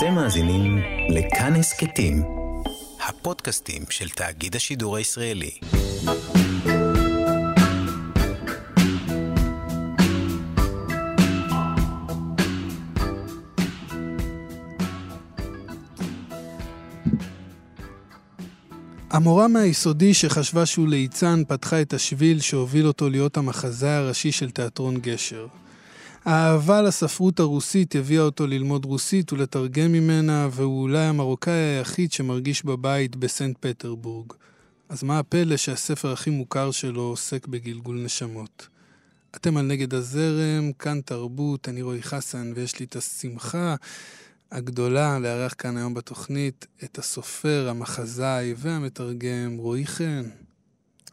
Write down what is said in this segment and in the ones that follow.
אתם מאזינים לכאן הסכתים, הפודקאסטים של תאגיד השידור הישראלי. המורה מהיסודי שחשבה שהוא ליצן פתחה את השביל שהוביל אותו להיות המחזה הראשי של תיאטרון גשר. האהבה לספרות הרוסית הביאה אותו ללמוד רוסית ולתרגם ממנה, והוא אולי המרוקאי היחיד שמרגיש בבית בסנט פטרבורג. אז מה הפלא שהספר הכי מוכר שלו עוסק בגלגול נשמות? אתם על נגד הזרם, כאן תרבות, אני רועי חסן, ויש לי את השמחה הגדולה לארח כאן היום בתוכנית את הסופר, המחזאי והמתרגם רועי חן.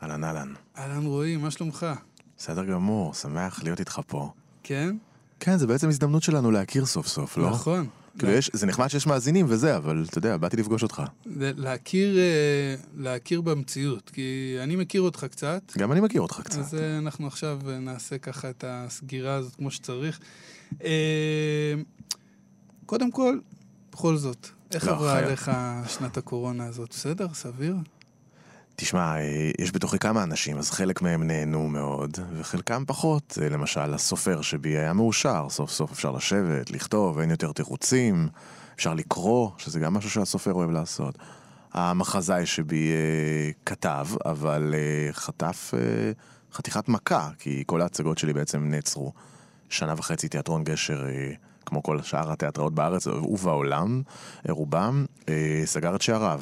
אהלן אהלן. אהלן רועי, מה שלומך? בסדר גמור, שמח להיות איתך פה. כן? כן, זה בעצם הזדמנות שלנו להכיר סוף סוף, לא? נכון. כאילו יש, זה נחמד שיש מאזינים וזה, אבל אתה יודע, באתי לפגוש אותך. להכיר, אה, להכיר במציאות, כי אני מכיר אותך קצת. גם אני מכיר אותך קצת. אז אה, אנחנו עכשיו אה, נעשה ככה את הסגירה הזאת כמו שצריך. קודם כל, בכל זאת, איך לא, עברה. עליך שנת הקורונה הזאת? בסדר? סביר? תשמע, אה, יש בתוכי כמה אנשים, אז חלק מהם נהנו מאוד, וחלקם פחות. אה, למשל, הסופר שבי היה מאושר, סוף סוף אפשר לשבת, לכתוב, אין יותר תירוצים, אפשר לקרוא, שזה גם משהו שהסופר אוהב לעשות. המחזאי שבי אה, כתב, אבל אה, חטף אה, חתיכת מכה, כי כל ההצגות שלי בעצם נעצרו. שנה וחצי תיאטרון גשר, אה, כמו כל שאר התיאטראות בארץ ובעולם, אה, רובם, אה, סגר את שעריו.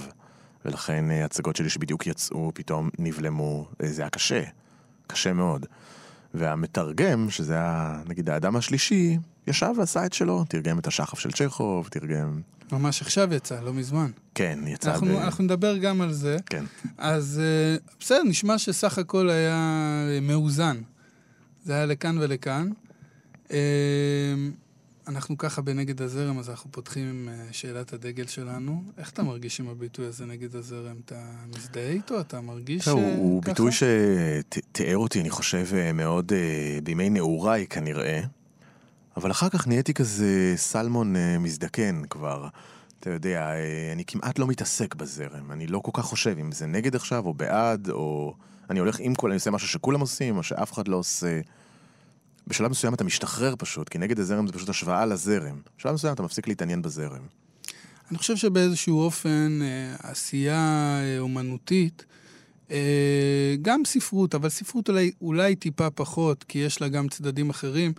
ולכן אה, הצגות שלי שבדיוק יצאו, פתאום נבלמו, אה, זה היה קשה, קשה מאוד. והמתרגם, שזה היה נגיד האדם השלישי, ישב ועשה את שלו, תרגם את השחף של צ'כוב, תרגם... ממש עכשיו יצא, לא מזמן. כן, יצא אנחנו, ב... אנחנו נדבר גם על זה. כן. אז אה, בסדר, נשמע שסך הכל היה מאוזן. זה היה לכאן ולכאן. אנחנו ככה בנגד הזרם, אז אנחנו פותחים עם אה, שאלת הדגל שלנו. איך אתה מרגיש עם הביטוי הזה נגד הזרם? אתה מזדהה איתו? אתה מרגיש הוא, אה, הוא ככה? ביטוי שתיאר אותי, אני חושב, אה, מאוד בימי נעוריי כנראה, אבל אחר כך נהייתי כזה סלמון מזדקן כבר. אתה יודע, אני כמעט לא מתעסק בזרם, אני לא כל כך חושב אם זה נגד עכשיו או בעד, או אני הולך עם כל, אני עושה משהו שכולם עושים, או שאף אחד לא עושה. בשלב מסוים אתה משתחרר פשוט, כי נגד הזרם זה פשוט השוואה לזרם. בשלב מסוים אתה מפסיק להתעניין בזרם. אני חושב שבאיזשהו אופן אה, עשייה אה, אומנותית, אה, גם ספרות, אבל ספרות אולי, אולי טיפה פחות, כי יש לה גם צדדים אחרים,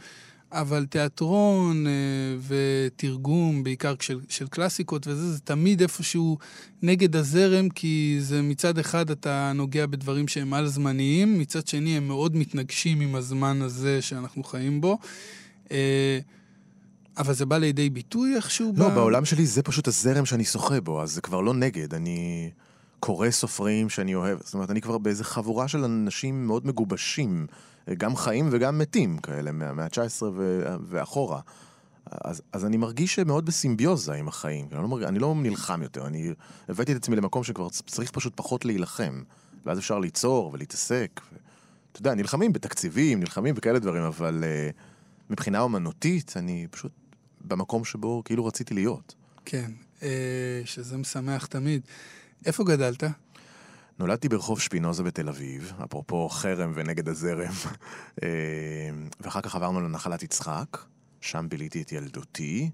אבל תיאטרון אה, ותרגום, בעיקר של, של קלאסיקות וזה, זה תמיד איפשהו נגד הזרם, כי זה מצד אחד אתה נוגע בדברים שהם על-זמניים, מצד שני הם מאוד מתנגשים עם הזמן הזה שאנחנו חיים בו. אה, אבל זה בא לידי ביטוי איכשהו? לא, ב- בעולם שלי זה פשוט הזרם שאני שוחה בו, אז זה כבר לא נגד, אני קורא סופרים שאני אוהב, זאת אומרת, אני כבר באיזה חבורה של אנשים מאוד מגובשים, גם חיים וגם מתים כאלה, מה- מהמאה ה-19 ו- ואחורה. אז, אז אני מרגיש מאוד בסימביוזה עם החיים, אני לא, מרג... אני לא נלחם יותר, אני הבאתי את עצמי למקום שכבר צריך פשוט פחות להילחם, ואז אפשר ליצור ולהתעסק. ו... אתה יודע, נלחמים בתקציבים, נלחמים בכאלה דברים, אבל uh, מבחינה אומנותית, אני פשוט במקום שבו כאילו רציתי להיות. כן, אה, שזה משמח תמיד. איפה גדלת? נולדתי ברחוב שפינוזה בתל אביב, אפרופו חרם ונגד הזרם, אה, ואחר כך עברנו לנחלת יצחק, שם ביליתי את ילדותי,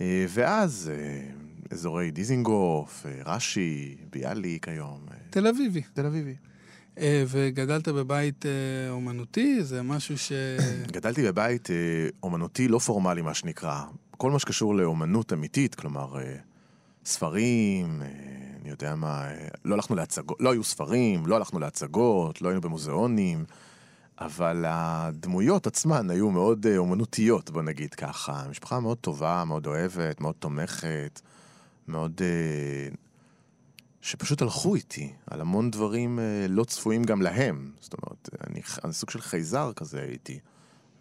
אה, ואז אה, אזורי דיזינגוף, אה, רש"י, ביאליק היום, תל אביבי. תל אביבי. וגדלת בבית אומנותי? זה משהו ש... גדלתי בבית אומנותי לא פורמלי, מה שנקרא. כל מה שקשור לאומנות אמיתית, כלומר, ספרים, אני יודע מה, לא הלכנו להצגות, לא היו ספרים, לא הלכנו להצגות, לא היינו במוזיאונים, אבל הדמויות עצמן היו מאוד אה, אומנותיות, בוא נגיד ככה. משפחה מאוד טובה, מאוד אוהבת, מאוד תומכת, מאוד... אה, שפשוט הלכו איתי על המון דברים אה, לא צפויים גם להם. זאת אומרת, אני, אני סוג של חייזר כזה הייתי.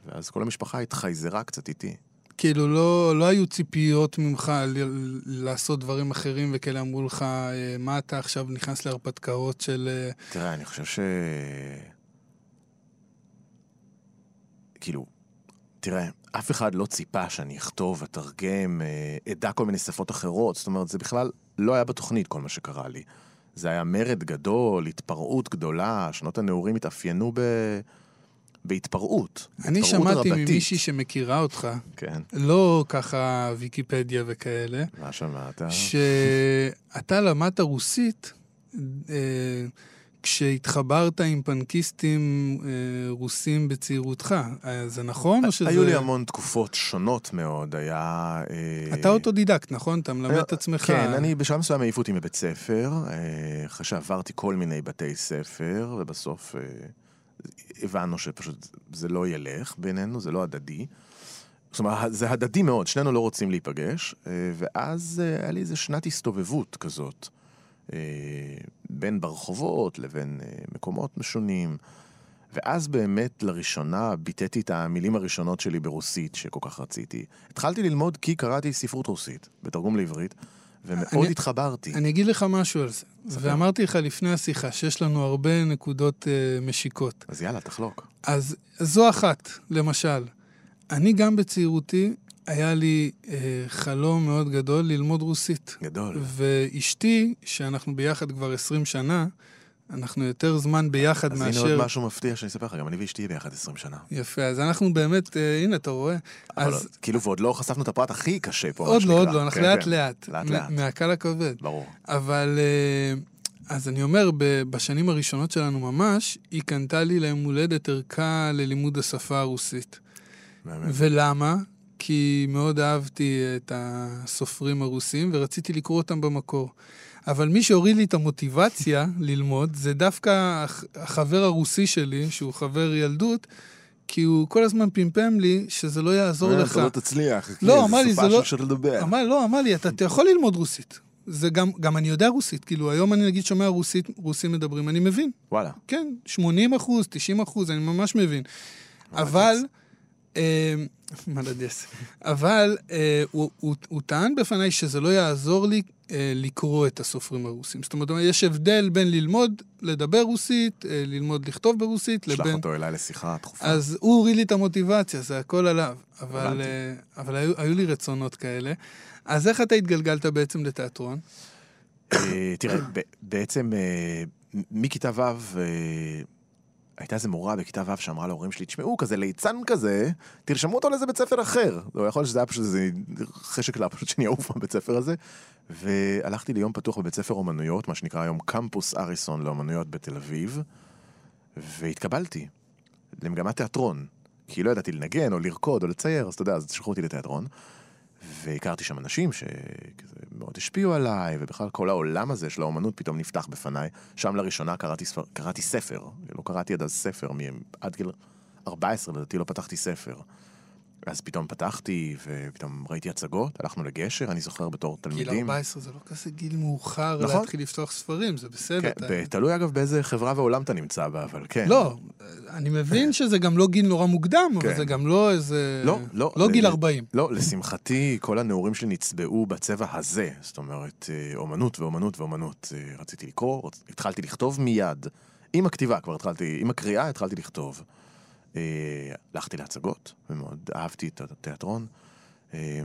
ואז כל המשפחה התחייזרה קצת איתי. כאילו, לא, לא היו ציפיות ממך ל- לעשות דברים אחרים, וכאלה אמרו לך, אה, מה אתה עכשיו נכנס להרפתקאות של... אה, תראה, אני חושב ש... כאילו, תראה, אף אחד לא ציפה שאני אכתוב, אתרגם, אה, אדע כל מיני שפות אחרות. זאת אומרת, זה בכלל לא היה בתוכנית כל מה שקרה לי. זה היה מרד גדול, התפרעות גדולה, שנות הנעורים התאפיינו ב... בהתפרעות. אני התפרעות שמעתי רבתית. ממישהי שמכירה אותך, כן, לא ככה ויקיפדיה וכאלה, מה שמעת? שאתה למדת רוסית אה, כשהתחברת עם פאנקיסטים אה, רוסים בצעירותך. אה, זה נכון או שזה... היו לי המון תקופות שונות מאוד, היה... אה, אתה אוטודידקט, נכון? אתה מלמד את עצמך. כן, אני בשלב מסוים העיפו אותי מבית ספר, אחרי שעברתי כל מיני בתי ספר, ובסוף אה, הבנו שפשוט זה לא ילך בינינו, זה לא הדדי. זאת אומרת, זה הדדי מאוד, שנינו לא רוצים להיפגש, אה, ואז אה, היה לי איזה שנת הסתובבות כזאת, אה, בין ברחובות לבין מקומות משונים. ואז באמת לראשונה ביטאתי את המילים הראשונות שלי ברוסית שכל כך רציתי. התחלתי ללמוד כי קראתי ספרות רוסית, בתרגום לעברית, ומאוד אני- התחברתי. אני אגיד לך משהו על זה. ספר. ואמרתי לך לפני השיחה שיש לנו הרבה נקודות אה, משיקות. אז יאללה, תחלוק. אז זו אחת, למשל. אני גם בצעירותי, היה לי אה, חלום מאוד גדול ללמוד רוסית. גדול. ואשתי, שאנחנו ביחד כבר 20 שנה, אנחנו יותר זמן ביחד אז הנה מאשר... עוד משהו מפתיע שאני אספר לך, גם אני ואשתי ביחד 20 שנה. יפה, אז אנחנו באמת, אה, הנה, אתה רואה? אבל אז כאילו, ועוד לא חשפנו את הפרט הכי קשה פה, עוד לא, עוד. לא, אנחנו כן, לאט כן. לאט. לאט מ- לאט. מהקל הכבד. ברור. אבל אה, אז אני אומר, ב- בשנים הראשונות שלנו ממש, היא קנתה לי ליום הולדת ערכה ללימוד השפה הרוסית. באמת. ולמה? כי מאוד אהבתי את הסופרים הרוסים ורציתי לקרוא אותם במקור. אבל מי שהוריד לי את המוטיבציה ללמוד זה דווקא הח- החבר הרוסי שלי, שהוא חבר ילדות, כי הוא כל הזמן פמפם לי שזה לא יעזור לך. אתה לא תצליח. לא, כי אמר לי, שפה זה לא- שאפשר לדבר. אמר, לא, אמר לי, אתה, אתה יכול ללמוד רוסית. זה גם, גם אני יודע רוסית, כאילו היום אני נגיד שומע רוסית, רוסים מדברים, אני מבין. וואלה. כן, 80 אחוז, 90 אחוז, אני ממש מבין. אבל, אה, מלדס, אבל אה, הוא, הוא, הוא טען בפניי שזה לא יעזור לי אה, לקרוא את הסופרים הרוסים. זאת אומרת, יש הבדל בין ללמוד לדבר רוסית, אה, ללמוד לכתוב ברוסית, שלח לבין... אותו אליי לשיחה דחופה. אז הוא הוריד לי את המוטיבציה, זה הכל עליו. אבל. אה, אבל היו, היו לי רצונות כאלה. אז איך אתה התגלגלת בעצם לתיאטרון? אה, תראה, בעצם אה, מכיתה ו' אה, הייתה איזה מורה בכיתה ו' שאמרה להורים שלי, תשמעו, כזה ליצן כזה, תרשמו אותו לאיזה בית ספר אחר. לא, יכול להיות שזה היה פשוט איזה חשק לה פשוט שאני אעוף מהבית ספר הזה. והלכתי ליום פתוח בבית ספר אומנויות, מה שנקרא היום קמפוס אריסון לאומנויות בתל אביב, והתקבלתי למגמת תיאטרון. כי לא ידעתי לנגן או לרקוד או לצייר, אז אתה יודע, אז שלחו אותי לתיאטרון. והכרתי שם אנשים שכזה מאוד השפיעו עליי, ובכלל כל העולם הזה של האומנות פתאום נפתח בפניי. שם לראשונה קראתי, ספר, קראתי ספר, לא קראתי עד אז ספר, עד גיל 14 לדעתי לא פתחתי ספר. אז פתאום פתחתי, ופתאום ראיתי הצגות, הלכנו לגשר, אני זוכר בתור גיל תלמידים. 14 זה לא כזה גיל מאוחר נכון. להתחיל לפתוח ספרים, זה בסדר. כן, אתה- תלוי אגב באיזה חברה ועולם אתה נמצא בה, אבל כן. לא, אני מבין שזה גם לא גיל נורא מוקדם, אבל כן. זה גם לא איזה... לא, לא. לא גיל ל- 40. לא, לשמחתי, כל הנעורים שלי נצבעו בצבע הזה. זאת אומרת, אה, אומנות ואומנות ואומנות. אה, רציתי לקרוא. התחלתי לכתוב מיד. עם הכתיבה כבר התחלתי, עם הקריאה התחלתי לכתוב. אה, הלכתי להצגות, ומאוד אהבתי את התיאטרון. אה,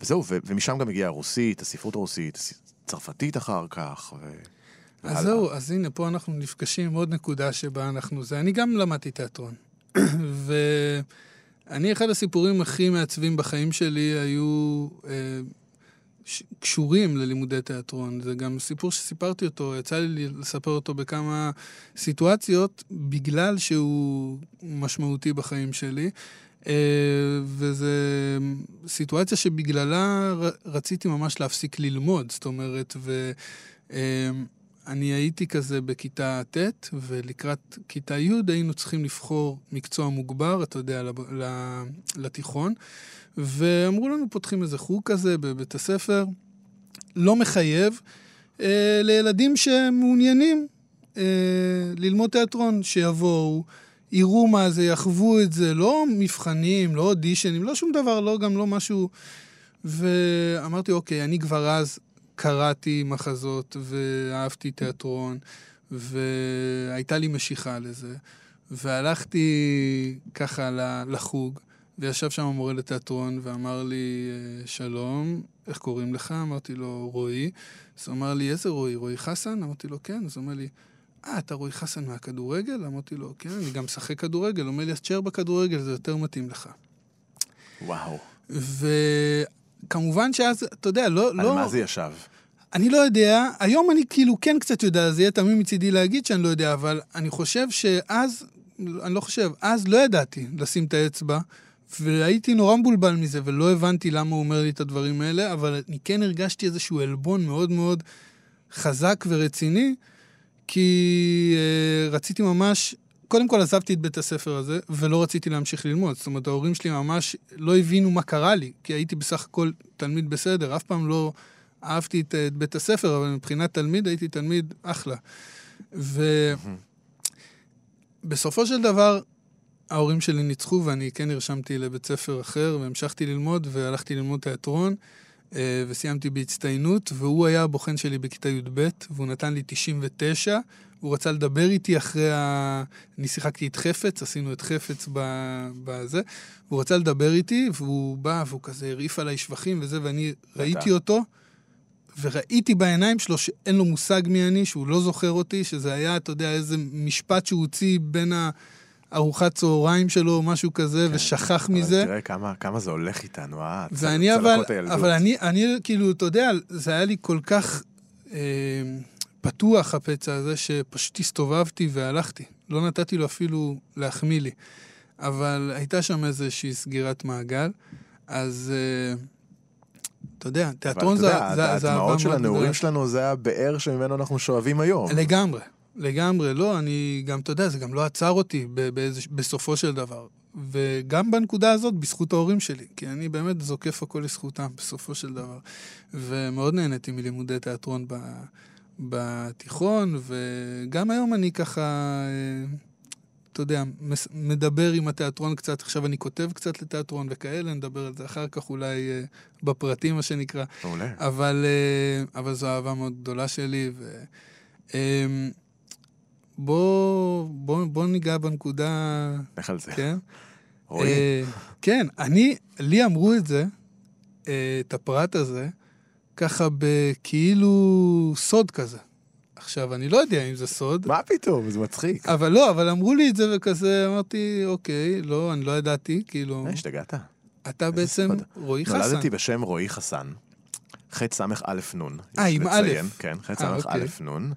וזהו, ומשם גם הגיעה הרוסית, הספרות הרוסית, צרפתית אחר כך. ו... אז. זהו, אז הנה, פה אנחנו נפגשים עם עוד נקודה שבה אנחנו זה. אני גם למדתי תיאטרון. ואני, אחד הסיפורים הכי מעצבים בחיים שלי היו אה, קשורים ללימודי תיאטרון. זה גם סיפור שסיפרתי אותו, יצא לי לספר אותו בכמה סיטואציות, בגלל שהוא משמעותי בחיים שלי. אה, וזו סיטואציה שבגללה רציתי ממש להפסיק ללמוד, זאת אומרת, ו... אני הייתי כזה בכיתה ט', ולקראת כיתה י' היינו צריכים לבחור מקצוע מוגבר, אתה יודע, לתיכון, ואמרו לנו, פותחים איזה חוג כזה בבית הספר, לא מחייב, אה, לילדים שמעוניינים אה, ללמוד תיאטרון, שיבואו, יראו מה זה, יחוו את זה, לא מבחנים, לא אודישנים, לא שום דבר, לא גם לא משהו... ואמרתי, אוקיי, אני כבר אז קראתי מחזות ואהבתי תיאטרון, והייתה לי משיכה לזה. והלכתי ככה לחוג, וישב שם המורה לתיאטרון ואמר לי, אה, שלום, איך קוראים לך? אמרתי לו, רועי. אז הוא אמר לי, איזה רועי? רועי חסן? אמרתי לו, כן. אז הוא אומר לי, אה, אתה רועי חסן מהכדורגל? אמרתי לו, כן, אני גם משחק כדורגל. הוא אומר לי, אז תשאר בכדורגל, זה יותר מתאים לך. וואו. וכמובן שאז, אתה יודע, לא... על לא... מה זה ישב? אני לא יודע, היום אני כאילו כן קצת יודע, זה יהיה תמים מצידי להגיד שאני לא יודע, אבל אני חושב שאז, אני לא חושב, אז לא ידעתי לשים את האצבע, והייתי נורא מבולבל מזה, ולא הבנתי למה הוא אומר לי את הדברים האלה, אבל אני כן הרגשתי איזשהו עלבון מאוד מאוד חזק ורציני, כי אה, רציתי ממש, קודם כל עזבתי את בית הספר הזה, ולא רציתי להמשיך ללמוד. זאת אומרת, ההורים שלי ממש לא הבינו מה קרה לי, כי הייתי בסך הכל תלמיד בסדר, אף פעם לא אהבתי את, את בית הספר, אבל מבחינת תלמיד הייתי תלמיד אחלה. ובסופו של דבר, ההורים שלי ניצחו, ואני כן נרשמתי לבית ספר אחר, והמשכתי ללמוד, והלכתי ללמוד תיאטרון, וסיימתי בהצטיינות, והוא היה הבוחן שלי בכיתה י"ב, והוא נתן לי 99, הוא רצה לדבר איתי אחרי ה... אני שיחקתי את חפץ, עשינו את חפץ בזה, והוא רצה לדבר איתי, והוא בא, והוא כזה הרעיף עליי שבחים וזה, ואני ראיתי אותו, וראיתי בעיניים שלו שאין לו מושג מי אני, שהוא לא זוכר אותי, שזה היה, אתה יודע, איזה משפט שהוא הוציא בין ה... ארוחת צהריים שלו או משהו כזה, כן, ושכח מזה. תראה כמה, כמה זה הולך איתנו, אה? ואני אבל, אבל אני, אני, כאילו, אתה יודע, זה היה לי כל כך אה, פתוח, הפצע הזה, שפשוט הסתובבתי והלכתי. לא נתתי לו אפילו להחמיא לי. אבל הייתה שם איזושהי סגירת מעגל, אז... אה, אתה יודע, תיאטרון זה אהבה מאוד גדולה. הדמעות של הנעורים שלנו זה הבאר שממנו אנחנו שואבים היום. לגמרי, לגמרי, לא, אני גם, אתה יודע, זה גם לא עצר אותי באיזה, בסופו של דבר. וגם בנקודה הזאת, בזכות ההורים שלי, כי אני באמת זוקף הכל לזכותם בסופו של דבר. ומאוד נהניתי מלימודי תיאטרון ב, בתיכון, וגם היום אני ככה, אה, אתה יודע, מדבר עם התיאטרון קצת, עכשיו אני כותב קצת לתיאטרון וכאלה, נדבר על זה אחר כך אולי אה, בפרטים, מה שנקרא. מעולה. אבל, אה, אבל זו אהבה מאוד גדולה שלי, ו... בוא, בוא, בוא ניגע בנקודה... איך על זה? כן? רועי. אה, כן, אני, לי אמרו את זה, אה, את הפרט הזה, ככה בכאילו סוד כזה. עכשיו, אני לא יודע אם זה סוד. מה פתאום? זה מצחיק. אבל לא, אבל אמרו לי את זה וכזה, אמרתי, אוקיי, לא, אני לא ידעתי, כאילו... מה, השתגעת? אתה בעצם סוד. רועי חסן. נולדתי בשם רועי חסן, ח' א' נ'. אה, עם א'. כן, ח' א'. נ'.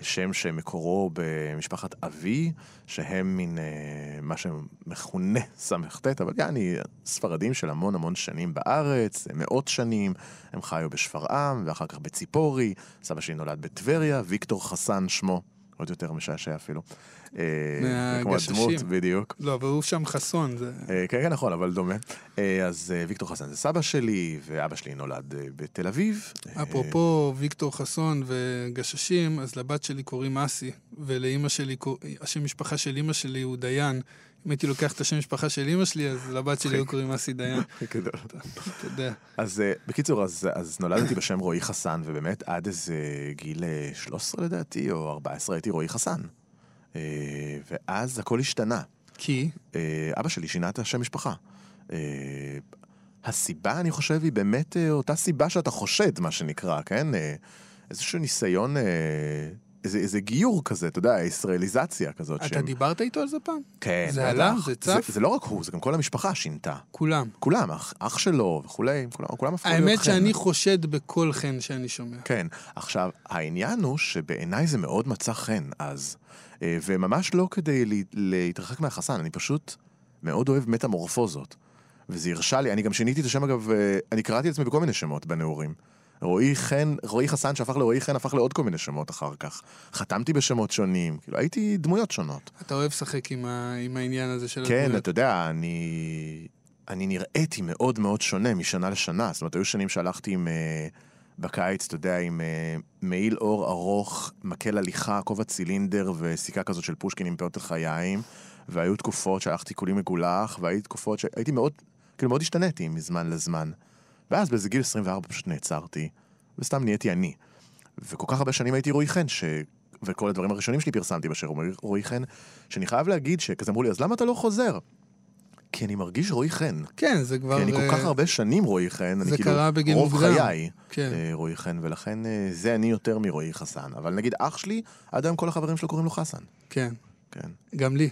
שם שמקורו במשפחת אבי, שהם מין אה, מה שמכונה ס"ט, אבל יעני ספרדים של המון המון שנים בארץ, מאות שנים, הם חיו בשפרעם, ואחר כך בציפורי, סבא שלי נולד בטבריה, ויקטור חסן שמו. עוד יותר משעשע אפילו. אה. כמו הדמות, בדיוק. לא, אבל הוא שם חסון. זה... אה, כן, כן, נכון, אבל דומה. אה, אז ויקטור חסון זה סבא שלי, ואבא שלי נולד בתל אביב. אפרופו ויקטור חסון וגששים, אז לבת שלי קוראים אסי, ולאימא שלי, השם משפחה של אימא שלי הוא דיין. אם הייתי לוקח את השם משפחה של אימא שלי, אז לבת שלי היו קוראים אסי דיין. גדול. אתה יודע. אז בקיצור, אז נולדתי בשם רועי חסן, ובאמת עד איזה גיל 13 לדעתי, או 14 הייתי רועי חסן. אה, ואז הכל השתנה. כי? אה, אבא שלי שינה את השם משפחה. אה, הסיבה, אני חושב, היא באמת אותה סיבה שאתה חושד, מה שנקרא, כן? איזשהו ניסיון, איזה, איזה גיור כזה, אתה יודע, ישראליזציה כזאת. אתה שהם... דיברת איתו על זה פעם? כן, זה עלה? זה צף? זה, זה לא רק הוא, זה גם כל המשפחה שינתה. כולם. כולם, אח, אח שלו וכולי, כולם, כולם הפכו להיות חן. האמת שאני חושד בכל חן שאני שומע. כן. עכשיו, העניין הוא שבעיניי זה מאוד מצא חן אז. אה, וממש לא כדי להתרחק מהחסן, אני פשוט מאוד אוהב מטמורפוזות. וזה הרשה לי, אני גם שיניתי את השם אגב, אה, אני קראתי את עצמי בכל מיני שמות בנעורים. רועי חן, רועי חסן שהפך לרועי חן הפך לעוד כל מיני שמות אחר כך. חתמתי בשמות שונים, כאילו הייתי דמויות שונות. אתה אוהב לשחק עם, ה... עם העניין הזה של כן, הדמויות. כן, אתה יודע, אני... אני נראיתי מאוד מאוד שונה משנה לשנה. זאת אומרת, היו שנים שהלכתי עם... Uh, בקיץ, אתה יודע, עם uh, מעיל אור ארוך, מקל הליכה, כובע צילינדר וסיכה כזאת של פושקין עם פאות לחיים, והיו תקופות שהלכתי כולי מגולח, והיו תקופות שהייתי מאוד, כאילו מאוד השתניתי מזמן לזמן. ואז באיזה גיל 24 פשוט נעצרתי, וסתם נהייתי אני. וכל כך הרבה שנים הייתי רועי חן, ש... וכל הדברים הראשונים שלי פרסמתי בשם רועי חן, שאני חייב להגיד שכזה אמרו לי, אז למה אתה לא חוזר? כי אני מרגיש רועי חן. כן, זה כבר... כי אני כל אה, כך הרבה שנים רועי חן, אני זה כאילו, רוב מוקדם. חיי כן. אה, רועי חן, ולכן אה, זה אני יותר מרועי חסן. אבל נגיד אח שלי, עד היום כל החברים שלו קוראים לו חסן. כן, כן. גם לי.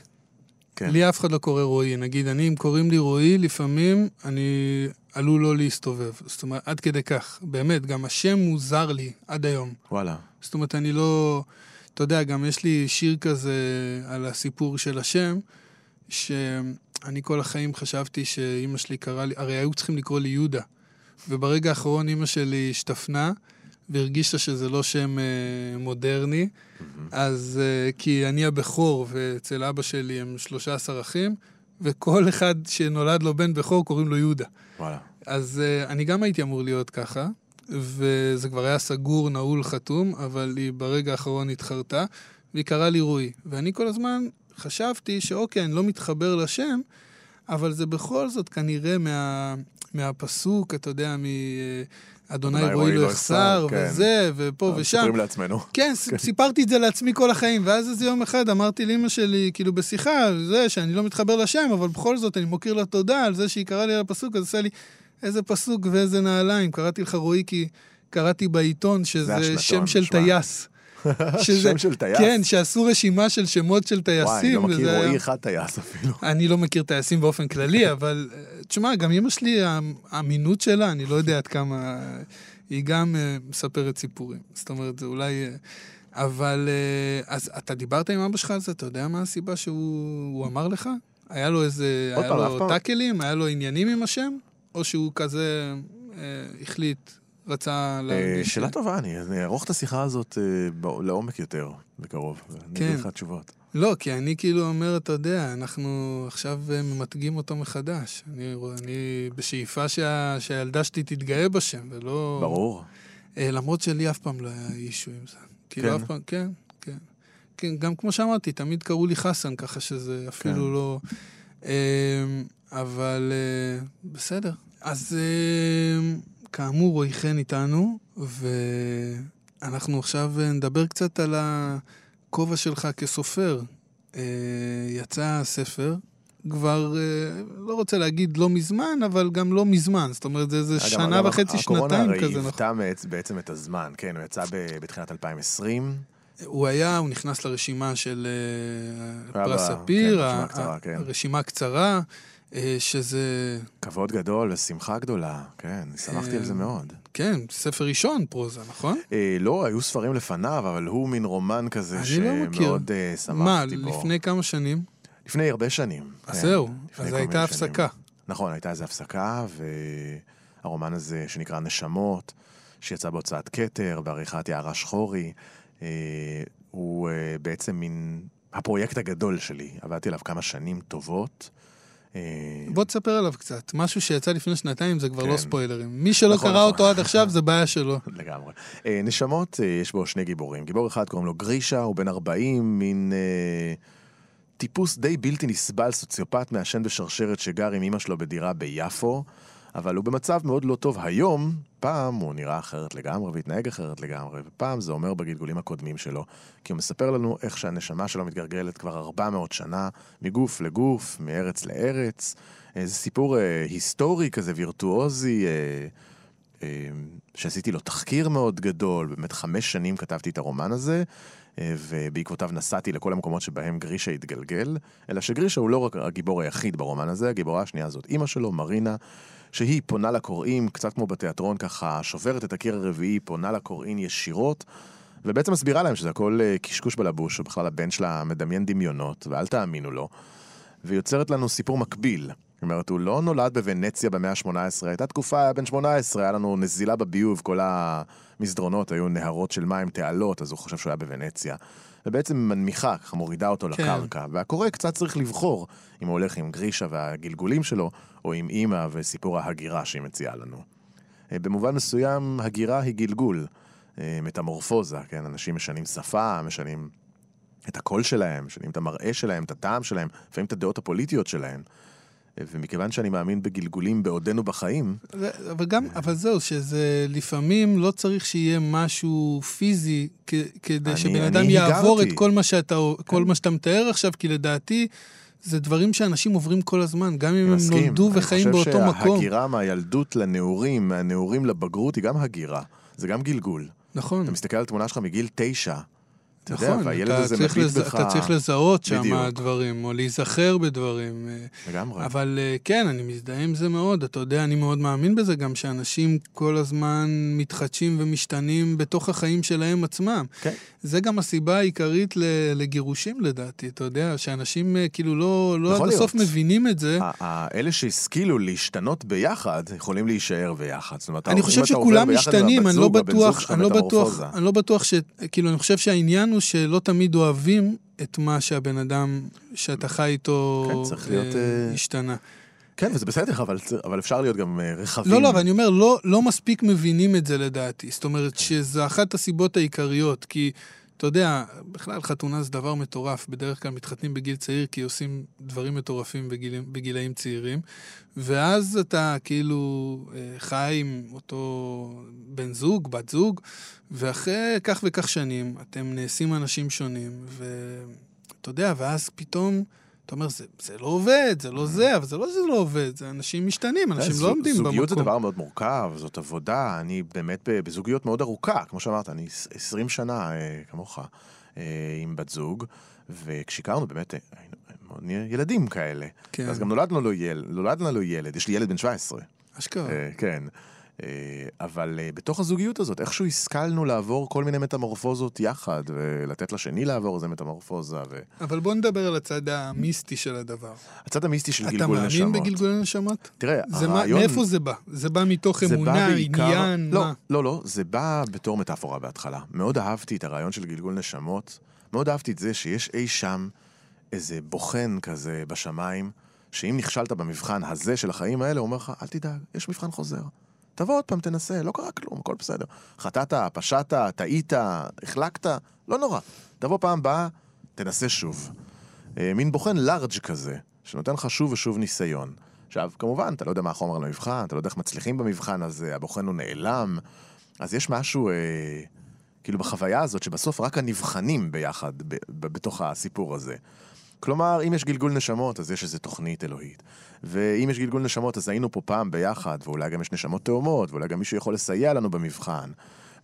כן. לי אף אחד לא קורא רועי. נגיד, אני, אם קוראים לי רועי, לפעמים אני עלול לא להסתובב. זאת אומרת, עד כדי כך. באמת, גם השם מוזר לי עד היום. וואלה. זאת אומרת, אני לא... אתה יודע, גם יש לי שיר כזה על הסיפור של השם, שאני כל החיים חשבתי שאימא שלי קראה לי, הרי היו צריכים לקרוא לי יהודה. וברגע האחרון אימא שלי השתפנה, והרגישה שזה לא שם אה, מודרני, אז אה, כי אני הבכור, ואצל אבא שלי הם 13 אחים, וכל אחד שנולד לו בן בכור קוראים לו יהודה. וואלה. אז uh, אני גם הייתי אמור להיות ככה, וזה כבר היה סגור, נעול, חתום, אבל היא ברגע האחרון התחרתה, והיא קראה לי רועי. ואני כל הזמן חשבתי שאוקיי, אני לא מתחבר לשם, אבל זה בכל זאת כנראה מה, מהפסוק, אתה יודע, מאדוני אדוני רועי לא יחסר, כן. וזה, ופה ושם. מספרים לעצמנו. כן, ס- סיפרתי את זה לעצמי כל החיים, ואז איזה יום אחד אמרתי לאמא שלי, כאילו בשיחה, זה שאני לא מתחבר לשם, אבל בכל זאת אני מוקיר לה תודה על זה שהיא קראה לי על הפסוק, אז עשה לי, איזה פסוק ואיזה נעליים. קראתי לך רועי כי קראתי בעיתון שזה שם של. טייס. שזה- שם של טייס? כן, שעשו רשימה של שמות של טייסים. וואי, אני לא מכיר וזה היה- רועי אחד טייס אפילו. אני לא מכיר טייסים באופן כללי, אבל תשמע, גם אמא שלי, האמינות שלה, אני לא יודע עד כמה... היא גם אה, מספרת סיפורים. זאת אומרת, זה אולי... אה, אבל... אה, אז אתה דיברת עם אבא שלך על זה? אתה יודע מה הסיבה שהוא הוא אמר לך? היה לו איזה... היה לו טאקלים? היה לו עניינים עם השם? או שהוא כזה החליט, רצה אה, להרגיש... שאלה טובה, אני אני אערוך את השיחה הזאת אה, לעומק יותר, בקרוב. כן. אגיד לך תשובות. לא, כי אני כאילו אומר, אתה יודע, אנחנו עכשיו אה, ממתגים אותו מחדש. אני, אני בשאיפה שה, שהילדה שלי תתגאה בשם, ולא... ברור. למרות שלי אף פעם לא היה אישו עם זה. כאילו, כן? אף פעם, כן, כן. כן, גם כמו שאמרתי, תמיד קראו לי חסן, ככה שזה אפילו כן. לא... אבל בסדר. אז כאמור, רועי חן איתנו, ואנחנו עכשיו אה, נדבר קצת על הכובע שלך כסופר. אה, יצא ספר, כבר, אה, לא רוצה להגיד לא מזמן, אבל גם לא מזמן. זאת אומרת, זה איזה שנה אגב, וחצי, שנתיים הקורונה כזה, הרי נכון? היוותה מעצ- בעצם את הזמן, כן, הוא יצא בתחילת 2020. הוא היה, הוא נכנס לרשימה של פרס ב- ספיר, כן, ה- רשימה קצרה, כן. אה, שזה, כבוד גדול ושמחה גדולה, כן, שמחתי על זה אה, מאוד. כן, ספר ראשון פרוזה, נכון? אה, לא, היו ספרים לפניו, אבל הוא מין רומן כזה לא. שמאוד אה, שמחתי מה, בו. לפני כמה שנים? לפני הרבה שנים. אז כן, זהו, אז הייתה הפסקה. נכון, הייתה איזו הפסקה, והרומן הזה שנקרא נשמות, שיצא בהוצאת כתר, בעריכת יערה שחורי, אה, הוא אה, בעצם מין הפרויקט הגדול שלי. עבדתי עליו כמה שנים טובות. אה, בוא תספר עליו קצת. משהו שיצא לפני שנתיים זה כבר כן. לא ספוילרים. מי שלא נכון, קרא נכון. אותו עד עכשיו זה בעיה שלו. לגמרי. אה, נשמות, אה, יש בו שני גיבורים. גיבור אחד קוראים לו גרישה, הוא בן 40, מין אה, טיפוס די בלתי נסבל, סוציופט מעשן בשרשרת שגר עם אמא שלו בדירה ביפו, אבל הוא במצב מאוד לא טוב היום. פעם הוא נראה אחרת לגמרי והתנהג אחרת לגמרי, ופעם זה אומר בגלגולים הקודמים שלו. כי הוא מספר לנו איך שהנשמה שלו מתגלגלת כבר 400 שנה, מגוף לגוף, מארץ לארץ. אה, זה סיפור אה, היסטורי כזה, וירטואוזי. אה, אה, שעשיתי לו תחקיר מאוד גדול, באמת חמש שנים כתבתי את הרומן הזה, ובעקבותיו נסעתי לכל המקומות שבהם גרישה התגלגל, אלא שגרישה הוא לא רק הגיבור היחיד ברומן הזה, הגיבורה השנייה זאת אימא שלו, מרינה, שהיא פונה לקוראים, קצת כמו בתיאטרון ככה, שוברת את הקיר הרביעי, פונה לקוראים ישירות, ובעצם מסבירה להם שזה הכל אה, קשקוש בלבוש, שבכלל הבן שלה מדמיין דמיונות, ואל תאמינו לו. ויוצרת לנו סיפור מקביל. אומרת, הוא לא נולד בוונציה במאה ה-18, הייתה תקופה, היה בן 18, היה לנו נזילה בביוב, כל המסדרונות היו נהרות של מים, תעלות, אז הוא חושב שהוא היה בוונציה. ובעצם מנמיכה, ככה מורידה אותו כן. לקרקע. והקורא קצת צריך לבחור אם הוא הולך עם גרישה והגלגולים שלו, או עם אימא וסיפור ההגירה שהיא מציעה לנו. אה, במובן מסוים, הגירה היא גלגול, אה, מטמורפוזה, כן? אנשים משנים שפה, משנים את הקול שלהם, משנים את המראה שלהם, את הטעם שלהם, לפעמים את הדעות הפוליטיות שלהם. ומכיוון שאני מאמין בגלגולים בעודנו בחיים, אבל גם, אבל זהו, שזה לפעמים לא צריך שיהיה משהו פיזי כ- כדי אני- שבן אדם יעבור את. כל מה שאתה, כל מה שאתה מתאר עכשיו, כי לדעתי זה דברים שאנשים עוברים כל הזמן, גם אם הם נולדו וחיים באותו מקום. אני חושב שההגירה מהילדות לנעורים, מהנעורים לבגרות, היא גם הגירה. זה גם גלגול. נכון. אתה מסתכל על תמונה שלך מגיל תשע. נכון, אתה צריך לז- בך... אתה צריך לזהות שם. דברים, או להיזכר בדברים. אה, לגמרי. אבל אה, כן, אני מזדהה עם זה מאוד. אתה יודע, אני מאוד מאמין בזה גם, שאנשים כל הזמן מתחדשים ומשתנים בתוך החיים שלהם עצמם. כן. זה גם הסיבה העיקרית ל- לגירושים, לדעתי. אתה יודע, שאנשים אה, כאילו לא, לא עד הסוף. מבינים את זה. אלה שהשכילו להשתנות ביחד, יכולים להישאר ביחד. זאת אומרת, אני חושב שכולם משתנים, אני לא זוג, הבן זוג בטוח, אני לא בטוח. אני לא בטוח ש... כאילו, אני חושב שהעניין הוא שלא תמיד אוהבים את מה שהבן אדם שאתה חי איתו כן, צריך להיות, אה, אה, השתנה. כן, וזה בסדר, אבל, אבל אפשר להיות גם אה, רחבים. לא, לא, אבל אני אומר, לא, לא מספיק מבינים את זה לדעתי. זאת אומרת שזו אחת הסיבות העיקריות, כי, אתה יודע, בכלל חתונה זה דבר מטורף. בדרך כלל מתחתנים בגיל צעיר כי עושים דברים מטורפים בגיל, בגילאים צעירים, ואז אתה כאילו אה, חי עם אותו בן זוג, בת זוג, ואחרי כך וכך שנים אתם נעשים אנשים שונים, ואתה יודע, ואז פתאום... אתה אומר, זה, זה לא עובד, זה לא זה, אבל זה לא שזה לא עובד, זה אנשים משתנים, אנשים זו- לא עומדים במקום. זוגיות זה דבר מאוד מורכב, זאת עבודה, אני באמת בזוגיות מאוד ארוכה, כמו שאמרת, אני עש- 20 שנה אה, כמוך אה, עם בת זוג, וכשהכרנו באמת, אה, היינו מאוד ילדים כאלה. כן. אז גם נולדנו לו ילד, נולד לנו ילד, יש לי ילד בן 17. אשכרה. אה, כן. אה, אבל אה, בתוך הזוגיות הזאת, איכשהו השכלנו לעבור כל מיני מטמורפוזות יחד, ולתת לשני לעבור איזה מטמורפוזה, אבל בוא נדבר על הצד המיסטי של הדבר. והצד המיסטי של אתה גלגול מאמין נשמות. בגלגולי נשמות? תראה, זה הרעיון... מאיפה זה בא? זה בא מתוך זה אמונה, בא בעיקר... עניין, לא, מה? לא, לא, זה בא בתור מטאפורה בהתחלה. מאוד אהבתי את הרעיון של גלגול נשמות, מאוד אהבתי את זה שיש אי שם איזה בוחן כזה בשמיים, שאם נכשלת במבחן הזה של החיים האלה, הוא אומר לך, אל תדאג, יש מבחן חוזר. תבוא עוד פעם, תנסה, לא קרה כלום, הכל בסדר. חטאת, פשעת, טעית, החלקת, לא נורא. תבוא פעם הבאה, תנסה שוב. אה, מין בוחן לארג' כזה, שנותן לך שוב ושוב ניסיון. עכשיו, כמובן, אתה לא יודע מה החומר למבחן, אתה לא יודע איך מצליחים במבחן הזה, הבוחן הוא נעלם. אז יש משהו, אה, כאילו, בחוויה הזאת, שבסוף רק הנבחנים ביחד ב- ב- בתוך הסיפור הזה. כלומר, אם יש גלגול נשמות, אז יש איזו תוכנית אלוהית. ואם יש גלגול נשמות, אז היינו פה פעם ביחד, ואולי גם יש נשמות תאומות, ואולי גם מישהו יכול לסייע לנו במבחן.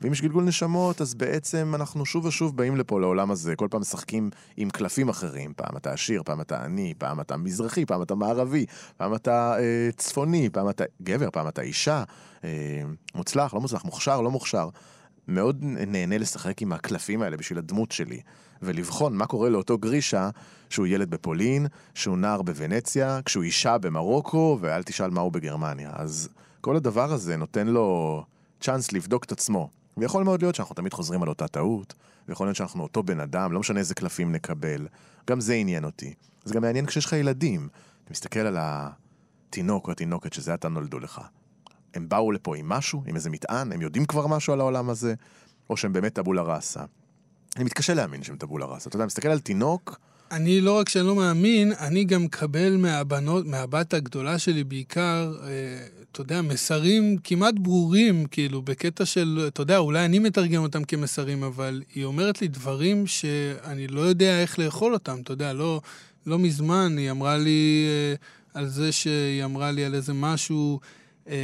ואם יש גלגול נשמות, אז בעצם אנחנו שוב ושוב באים לפה לעולם הזה, כל פעם משחקים עם קלפים אחרים. פעם אתה עשיר, פעם אתה עני, פעם אתה מזרחי, פעם אתה מערבי, פעם אתה אה, צפוני, פעם אתה גבר, פעם אתה אישה. אה, מוצלח, לא מוצלח, מוכשר, לא מוכשר. מאוד נהנה לשחק עם הקלפים האלה בשביל הדמות שלי, ולבחון מה קורה לאותו גרישה שהוא ילד בפולין, שהוא נער בוונציה, כשהוא אישה במרוקו, ואל תשאל מה הוא בגרמניה. אז כל הדבר הזה נותן לו צ'אנס לבדוק את עצמו. ויכול מאוד להיות שאנחנו תמיד חוזרים על אותה טעות, ויכול להיות שאנחנו אותו בן אדם, לא משנה איזה קלפים נקבל. גם זה עניין אותי. זה גם מעניין כשיש לך ילדים. אתה מסתכל על התינוק או התינוקת שזה עתה נולדו לך. הם באו לפה עם משהו, עם איזה מטען, הם יודעים כבר משהו על העולם הזה, או שהם באמת טבולה ראסה. אני מתקשה להאמין שהם טבולה ראסה. אתה יודע, מסתכל על תינוק, אני לא רק שאני לא מאמין, אני גם מקבל מהבנות, מהבת הגדולה שלי בעיקר, אה, אתה יודע, מסרים כמעט ברורים, כאילו, בקטע של, אתה יודע, אולי אני מתרגם אותם כמסרים, אבל היא אומרת לי דברים שאני לא יודע איך לאכול אותם, אתה יודע, לא, לא מזמן היא אמרה לי אה, על זה שהיא אמרה לי על איזה משהו... אה,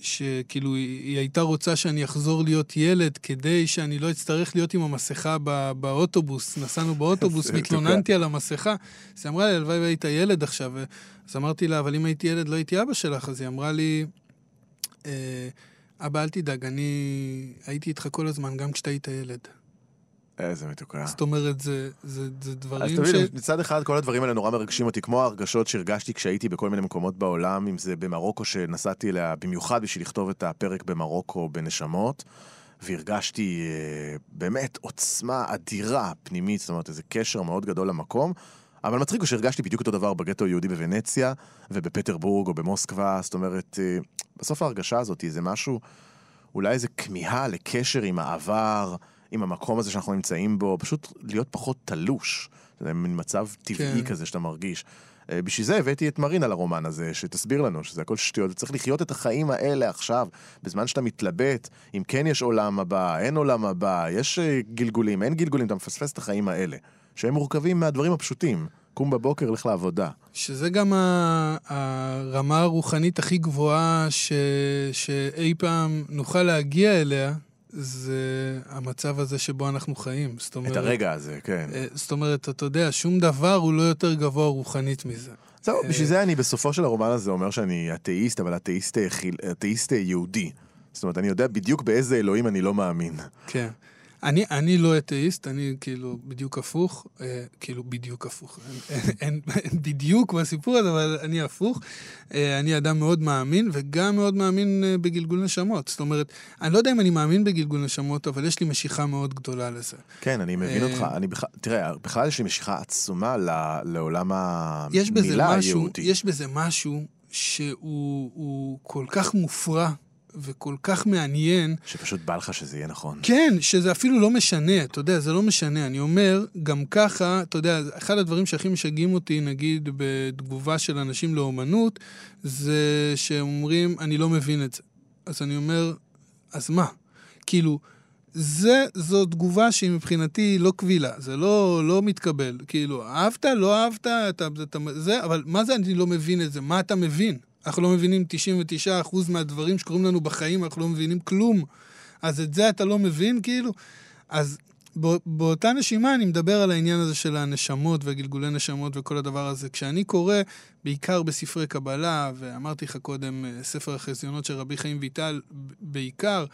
שכאילו היא, הייתה רוצה שאני אחזור להיות ילד כדי שאני לא אצטרך להיות עם המסכה בא, באוטובוס. נסענו באוטובוס, והתלוננתי על המסכה. אז היא אמרה לי, הלוואי והיית ילד עכשיו. אז אמרתי לה, אבל אם הייתי ילד לא הייתי אבא שלך. אז היא אמרה לי, אה, אבא, אל תדאג, אני הייתי איתך כל הזמן, גם כשאתה היית ילד. איזה מתוקה. זאת אומרת, זה, זה, זה אז דברים אתה ש... מבין, מצד אחד כל הדברים האלה נורא מרגשים אותי, כמו ההרגשות שהרגשתי כשהייתי בכל מיני מקומות בעולם, אם זה במרוקו שנסעתי אליה במיוחד בשביל לכתוב את הפרק במרוקו בנשמות, והרגשתי אה, באמת עוצמה אדירה פנימית, זאת אומרת איזה קשר מאוד גדול למקום. אבל מצחיק הוא שהרגשתי בדיוק אותו דבר בגטו היהודי בוונציה ובפטרבורג או במוסקבה, זאת אומרת, אה, בסוף ההרגשה הזאת זה משהו, אולי איזה כמיהה לקשר עם העבר, עם המקום הזה שאנחנו נמצאים בו, פשוט להיות פחות תלוש. זה מין מצב טבעי כן. כזה שאתה מרגיש. אה, בשביל זה הבאתי את מרינה לרומן הזה, שתסביר לנו שזה הכל שטויות, וצריך לחיות את החיים האלה עכשיו, בזמן שאתה מתלבט, אם כן יש עולם הבא, אין עולם הבא, יש אה, גלגולים, אין גלגולים, אתה מפספס את החיים האלה, שהם מורכבים מהדברים הפשוטים, קום בבוקר, לך לעבודה. שזה גם הרמה הרוחנית הכי גבוהה ש... שאי פעם נוכל להגיע אליה, זה המצב הזה שבו אנחנו חיים. זאת אומרת, את הרגע הזה, כן. אה, זאת אומרת, אתה יודע, שום דבר הוא לא יותר גבוה רוחנית מזה. זהו, אה, בשביל זה אני בסופו של הרומן הזה אומר שאני אתאיסט, אבל אתאיסט, אה, אתאיסט יהודי. זאת אומרת, אני יודע בדיוק באיזה אלוהים אני לא מאמין. כן. אני, אני לא אתאיסט, אני כאילו בדיוק הפוך, אה, כאילו בדיוק הפוך. אין, אין, אין, בדיוק בסיפור הזה, אבל אני הפוך. אה, אני אדם מאוד מאמין, וגם מאוד מאמין אה, בגלגול נשמות. זאת אומרת, אני לא יודע אם אני מאמין בגלגול נשמות, אבל יש לי משיכה מאוד גדולה לזה. כן, אני מבין אה, אותך. אני בכלל, תראה, בכלל יש לי משיכה עצומה ל- לעולם המילה משהו, היהודי. יש בזה משהו שהוא הוא כל כך מופרע וכל כך מעניין, שפשוט בא לך שזה יהיה נכון. כן, שזה אפילו לא משנה, אתה יודע, זה לא משנה. אני אומר, גם ככה, אתה יודע, אחד הדברים שהכי משגעים אותי, נגיד, בתגובה של אנשים לאומנות, זה שאומרים, אני לא מבין את זה. אז אני אומר, אז מה? כאילו, זה, זו תגובה שהיא מבחינתי לא קבילה, זה לא, לא מתקבל. כאילו, אהבת, לא אהבת, אתה, אתה, זה, אבל מה זה אני לא מבין את זה? מה אתה מבין? אנחנו לא מבינים 99% מהדברים שקורים לנו בחיים, אנחנו לא מבינים כלום. אז את זה אתה לא מבין, כאילו? אז בא, באותה נשימה אני מדבר על העניין הזה של הנשמות והגלגולי נשמות וכל הדבר הזה. כשאני קורא, בעיקר בספרי קבלה, ואמרתי לך קודם, אה, ספר החזיונות של רבי חיים ויטל, בעיקר,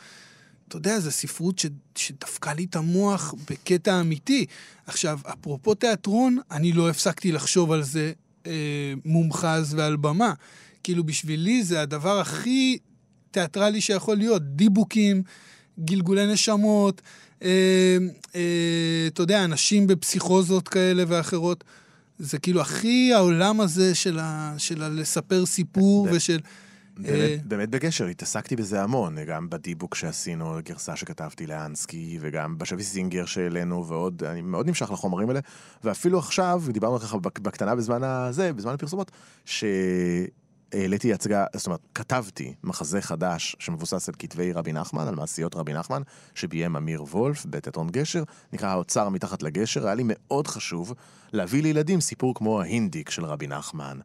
אתה יודע, זו ספרות שדפקה לי את המוח בקטע אמיתי. עכשיו, אפרופו תיאטרון, אני לא הפסקתי לחשוב על זה אה, מומחז ועל במה. כאילו, בשבילי זה הדבר הכי תיאטרלי שיכול להיות. דיבוקים, גלגולי נשמות, אה, אה, אתה יודע, אנשים בפסיכוזות כאלה ואחרות. זה כאילו הכי העולם הזה של, ה, של ה- לספר סיפור ושל... אה, באמת, באמת בגשר, התעסקתי בזה המון, גם בדיבוק שעשינו, גרסה שכתבתי לאנסקי, וגם בשבי סינגר שהעלינו, ועוד, אני מאוד נמשך לחומרים האלה, ואפילו עכשיו, דיברנו ככה בק- בקטנה בזמן הזה, בזמן הפרסומות, שהעליתי הצגה, זאת אומרת, כתבתי מחזה חדש שמבוסס על כתבי רבי נחמן, על מעשיות רבי נחמן, שביים אמיר וולף בתיאטרון גשר, נקרא האוצר מתחת לגשר, היה לי מאוד חשוב להביא לילדים סיפור כמו ההינדיק של רבי נחמן.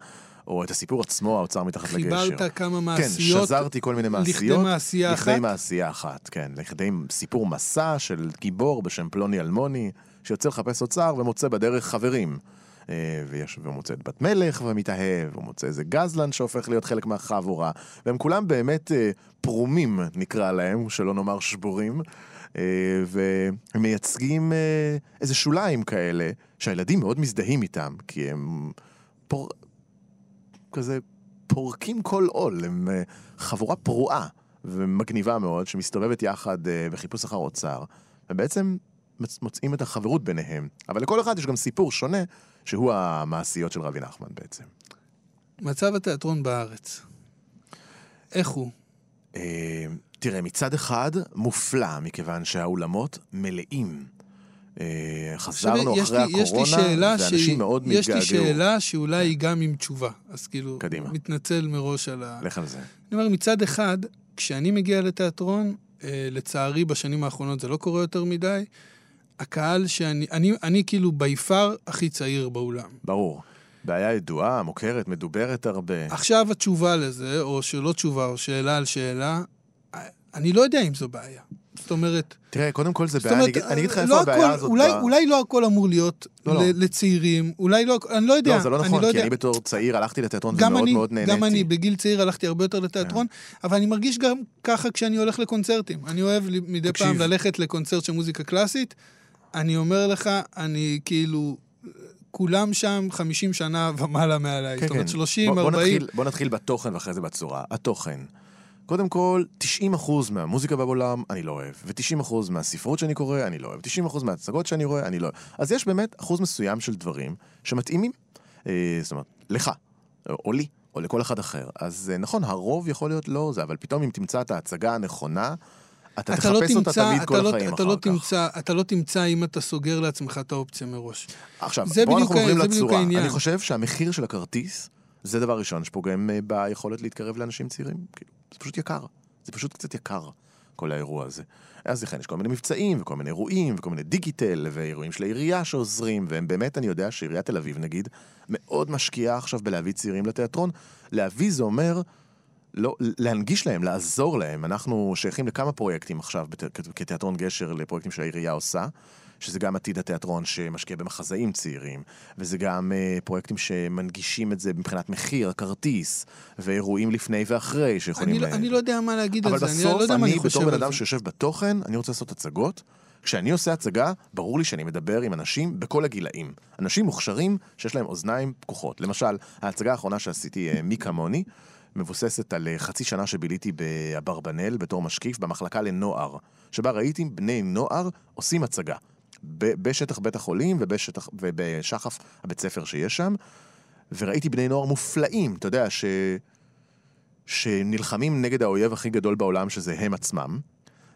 או את הסיפור עצמו, האוצר מתחת לגשר. חיברת כמה כן, מעשיות שזרתי כל מיני לכדי מעשיות. מעשייה לכדי אחת? מעשייה אחת, כן. לכדי סיפור מסע של גיבור בשם פלוני אלמוני, שיוצא לחפש אוצר ומוצא בדרך חברים. אה, ויש, ומוצא את בת מלך ומתאהב, ומוצא איזה גזלן שהופך להיות חלק מהחבורה. והם כולם באמת אה, פרומים, נקרא להם, שלא נאמר שבורים. אה, והם מייצגים איזה שוליים כאלה, שהילדים מאוד מזדהים איתם, כי הם פור... כזה פורקים כל עול, הם חבורה פרועה ומגניבה מאוד, שמסתובבת יחד בחיפוש אחר אוצר, ובעצם מוצאים את החברות ביניהם. אבל לכל אחד יש גם סיפור שונה, שהוא המעשיות של רבי נחמן בעצם. מצב התיאטרון בארץ. איך הוא? אה, תראה, מצד אחד, מופלא, מכיוון שהאולמות מלאים. אה, חזרנו אחרי לי- הקורונה, שאלה ואנשים שהיא- מאוד יש לי מתגעגעו. שאלה שאולי היא גם עם תשובה. אז כאילו, קדימה. מתנצל מראש על ה... לך על זה. אני אומר, מצד אחד, כשאני מגיע לתיאטרון, אה, לצערי בשנים האחרונות זה לא קורה יותר מדי, הקהל שאני, אני, אני כאילו ביפר הכי צעיר באולם. ברור. בעיה ידועה, מוכרת, מדוברת הרבה. עכשיו התשובה לזה, או שלא תשובה, או שאלה על שאלה, אני לא יודע אם זו בעיה. זאת אומרת, תראה, קודם כל זה בעיה, אומרת, אני אגיד לך לא איפה הבעיה הכל- הזאת. אולי, ב- אולי לא הכל אמור להיות לא, לא. לצעירים, אולי לא, אני לא יודע. לא, זה לא נכון, לא כי יודע. אני בתור צעיר הלכתי לתיאטרון ומאוד אני, מאוד נהניתי. גם אני, בגיל צעיר הלכתי הרבה יותר לתיאטרון, אבל אני מרגיש גם ככה כשאני הולך לקונצרטים. אני אוהב מדי תקשיב. פעם ללכת לקונצרט של מוזיקה קלאסית. אני אומר לך, אני כאילו, כולם שם 50 שנה ומעלה מעליי. כן, זאת אומרת, כן. 30, בוא- בוא 40. נתחיל- בוא נתחיל בתוכן ואחרי זה בצורה. התוכן. קודם כל, 90% מהמוזיקה בעולם אני לא אוהב, ו-90% מהספרות שאני קורא אני לא אוהב, 90% מההצגות שאני רואה אני לא אוהב. אז יש באמת אחוז מסוים של דברים שמתאימים, אה, זאת אומרת, לך, או לי, או לכל אחד אחר. אז אה, נכון, הרוב יכול להיות לא זה, אבל פתאום אם תמצא את ההצגה הנכונה, אתה אתה לא תחפש אותה תמצא, תמיד כל לא, החיים אתה אחר לא כך. תמצא, אתה לא תמצא אם אתה סוגר לעצמך את האופציה מראש. עכשיו, זה בוא בדיוק אנחנו עוברים לצורה. אני חושב שהמחיר של הכרטיס, זה דבר ראשון שפוגם אה, ביכולת להתקרב לאנשים צעירים. כאילו, זה פשוט יקר. זה פשוט קצת יקר. כל האירוע הזה. אז לכן יש כל מיני מבצעים, וכל מיני אירועים, וכל מיני דיגיטל, ואירועים של העירייה שעוזרים, והם באמת, אני יודע שעיריית תל אביב, נגיד, מאוד משקיעה עכשיו בלהביא צעירים לתיאטרון. להביא זה אומר... לא, להנגיש להם, לעזור להם. אנחנו שייכים לכמה פרויקטים עכשיו בת, כתיאטרון גשר לפרויקטים שהעירייה עושה, שזה גם עתיד התיאטרון שמשקיע במחזאים צעירים, וזה גם uh, פרויקטים שמנגישים את זה מבחינת מחיר, הכרטיס, ואירועים לפני ואחרי שיכולים... אני, לא, אני לא יודע מה להגיד על זה, אני לא יודע מה אני חושב על זה. אבל בסוף אני, בתור בן אדם. שיושב בתוכן, אני רוצה לעשות הצגות. כשאני עושה הצגה, ברור לי שאני מדבר עם אנשים בכל הגילאים. אנשים מוכשרים שיש להם אוזניים פקוחות. למשל, ההצגה האחרונה שעשיתי, אה, מי כמוני, מבוססת על אה, חצי שנה שביליתי באברבנל בתור משקיף במחלקה לנוער, שבה ראיתי בני נוער עושים הצגה. בשטח בית החולים ובשטח, ובשחף הבית ספר שיש שם, וראיתי בני נוער מופלאים, אתה יודע, ש... שנלחמים נגד האויב הכי גדול בעולם, שזה הם עצמם,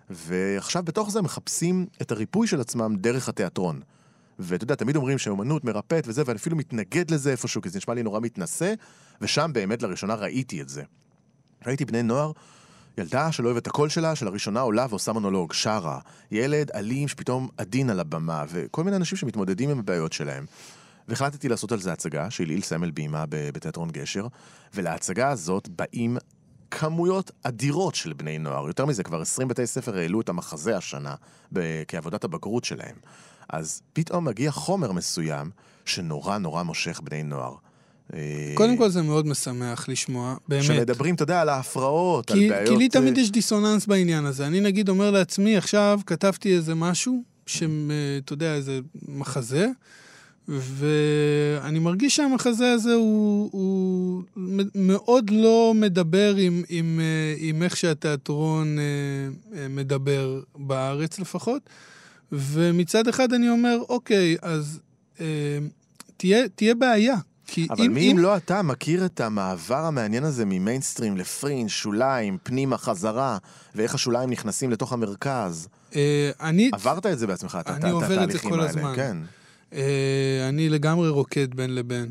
ועכשיו בתוך זה מחפשים את הריפוי של עצמם דרך התיאטרון. ואתה יודע, תמיד אומרים שאומנות מרפאת וזה, ואני אפילו מתנגד לזה איפשהו, כי זה נשמע לי נורא מתנשא, ושם באמת לראשונה ראיתי את זה. ראיתי בני נוער, ילדה שלא אוהבת את הקול שלה, שלראשונה עולה ועושה מונולוג, שרה. ילד אלים שפתאום עדין על הבמה, וכל מיני אנשים שמתמודדים עם הבעיות שלהם. והחלטתי לעשות על זה הצגה, של ליל סמל בימה בתיאטרון גשר, ולהצגה הזאת באים כמויות אדירות של בני נוער. יותר מזה, כבר 20 בתי ספר העלו את המחזה השנה כעבודת הבגרות שלהם. אז פתאום מגיע חומר מסוים שנורא נורא מושך בני נוער. קודם כל זה מאוד משמח לשמוע, באמת. שמדברים, אתה יודע, על ההפרעות, כי, על בעיות... כי לי תמיד יש דיסוננס בעניין הזה. אני נגיד אומר לעצמי, עכשיו כתבתי איזה משהו, שאתה יודע, איזה מחזה, ואני מרגיש שהמחזה הזה הוא, הוא מאוד לא מדבר עם, עם, עם איך שהתיאטרון מדבר בארץ לפחות. ומצד אחד אני אומר, אוקיי, אז אה, תהיה, תהיה בעיה. כי אבל אם, מי אם לא אתה מכיר את המעבר המעניין הזה ממיינסטרים לפרינג', שוליים, פנימה, חזרה, ואיך השוליים נכנסים לתוך המרכז? אה, אני... עברת את זה בעצמך, את אני עובר את זה כל האלה, הזמן. כן. אה, אני לגמרי רוקד בין לבין.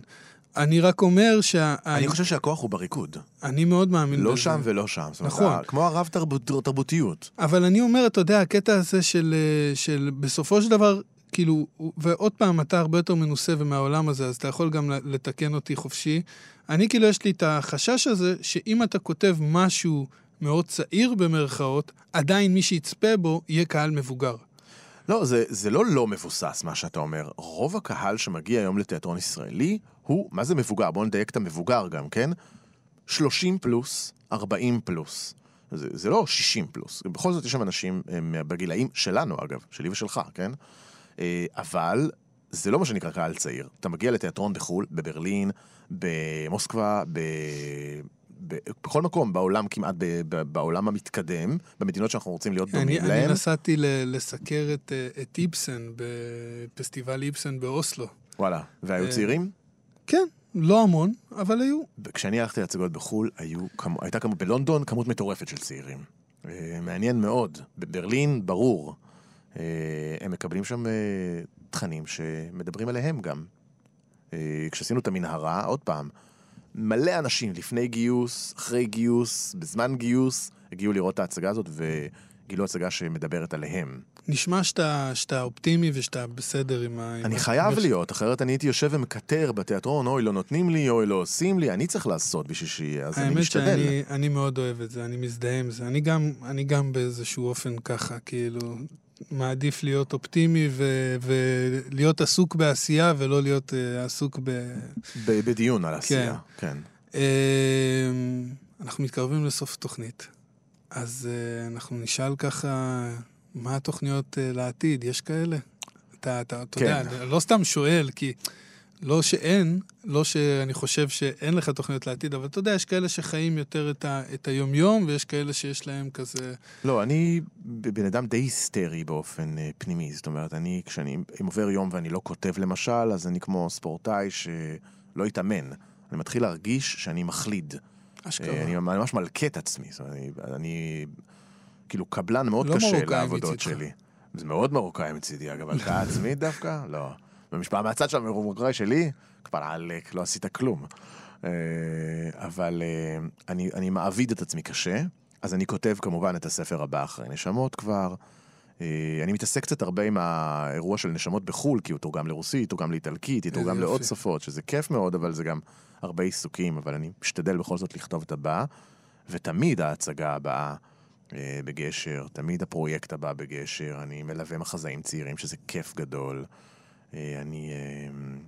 אני רק אומר שה... אני חושב שהכוח הוא בריקוד. אני מאוד מאמין לא בזה. שם ולא שם. נכון. אומרת, כמו הרב תרבות, תרבותיות. אבל אני אומר, אתה יודע, הקטע הזה של, של בסופו של דבר, כאילו, ועוד פעם, אתה הרבה יותר מנוסה ומהעולם הזה, אז אתה יכול גם לתקן אותי חופשי. אני כאילו, יש לי את החשש הזה, שאם אתה כותב משהו מאוד צעיר במרכאות, עדיין מי שיצפה בו יהיה קהל מבוגר. לא, זה, זה לא לא מבוסס מה שאתה אומר. רוב הקהל שמגיע היום לתיאטרון ישראלי הוא, מה זה מבוגר? בואו נדייק את המבוגר גם, כן? 30 פלוס, 40 פלוס. זה, זה לא 60 פלוס. בכל זאת יש שם אנשים הם, בגילאים שלנו, אגב, שלי ושלך, כן? אבל זה לא מה שנקרא קהל צעיר. אתה מגיע לתיאטרון בחו"ל, בברלין, במוסקבה, ב... בכל מקום בעולם, כמעט בעולם המתקדם, במדינות שאנחנו רוצים להיות דומים אני, להם. אני נסעתי לסקר את, את איבסן בפסטיבל איבסן באוסלו. וואלה, והיו צעירים? כן, לא המון, אבל היו. כשאני הלכתי להצגות בחו"ל, היו, הייתה כמות, בלונדון כמות מטורפת של צעירים. מעניין מאוד. בברלין, ברור. הם מקבלים שם תכנים שמדברים עליהם גם. כשעשינו את המנהרה, עוד פעם, מלא אנשים לפני גיוס, אחרי גיוס, בזמן גיוס, הגיעו לראות את ההצגה הזאת וגילו הצגה שמדברת עליהם. נשמע שאתה, שאתה אופטימי ושאתה בסדר עם ה... אני חייב להיות, אחרת אני הייתי יושב ומקטר בתיאטרון, אוי לא נותנים לי, אוי לא עושים לי, אני צריך לעשות בשביל שיהיה, אז אני משתדל. האמת שאני אני מאוד אוהב את זה, אני מזדהה עם זה. אני גם, אני גם באיזשהו אופן ככה, כאילו, מעדיף להיות אופטימי ו- ולהיות עסוק בעשייה ולא להיות uh, עסוק ב... ב... בדיון על עשייה, כן. כן. Uh, אנחנו מתקרבים לסוף התוכנית, אז uh, אנחנו נשאל ככה, מה התוכניות uh, לעתיד? יש כאלה? אתה, אתה, אתה כן. יודע, לא סתם שואל, כי לא שאין, לא שאני חושב שאין לך תוכניות לעתיד, אבל אתה יודע, יש כאלה שחיים יותר את, ה, את היומיום, ויש כאלה שיש להם כזה... לא, אני בן אדם די היסטרי באופן uh, פנימי. זאת אומרת, אני, כשאני, אם עובר יום ואני לא כותב למשל, אז אני כמו ספורטאי שלא התאמן. אני מתחיל להרגיש שאני מחליד. אשכרה. Uh, אני ממש מלכה את עצמי. זאת אומרת, אני, אני כאילו קבלן מאוד לא קשה לעבודות שלי. זה מאוד מרוקאי מצידי, אגב, הלקאה עצמית דווקא? לא. במשפחה מהצד של המרוקאי שלי, כבר עלק, לא עשית כלום. אבל אני, אני מעביד את עצמי קשה, אז אני כותב כמובן את הספר הבא אחרי נשמות כבר. אה, אני מתעסק קצת הרבה עם האירוע של נשמות בחו"ל, כי הוא תורגם לרוסית, תורגם לאיטלקית, תורגם לעוד. שפות, שזה כיף מאוד, אבל זה גם הרבה עיסוקים, אבל אני משתדל בכל זאת לכתוב את הבא, ותמיד ההצגה הבאה אה, בגשר, תמיד הפרויקט הבא בגשר, אני מלווה מחזאים צעירים, שזה כיף גדול. אה, אני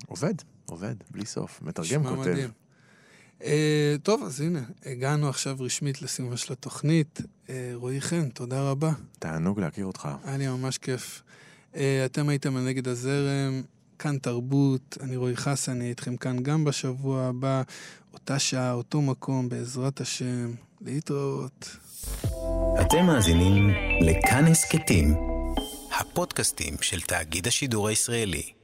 עובד, עובד, בלי סוף, מתרגם, כותב. מדהים. אה, טוב, אז הנה, הגענו עכשיו רשמית לסיומה של התוכנית. אה, רועי חן, תודה רבה. תענוג להכיר אותך. היה לי ממש כיף. אה, אתם הייתם על נגד הזרם, כאן תרבות, אני רועי חסן, אני איתכם כאן גם בשבוע הבא, אותה שעה, אותו מקום, בעזרת השם. להתראות. אתם מאזינים לכאן הסכתים, הפודקאסטים של תאגיד השידור הישראלי.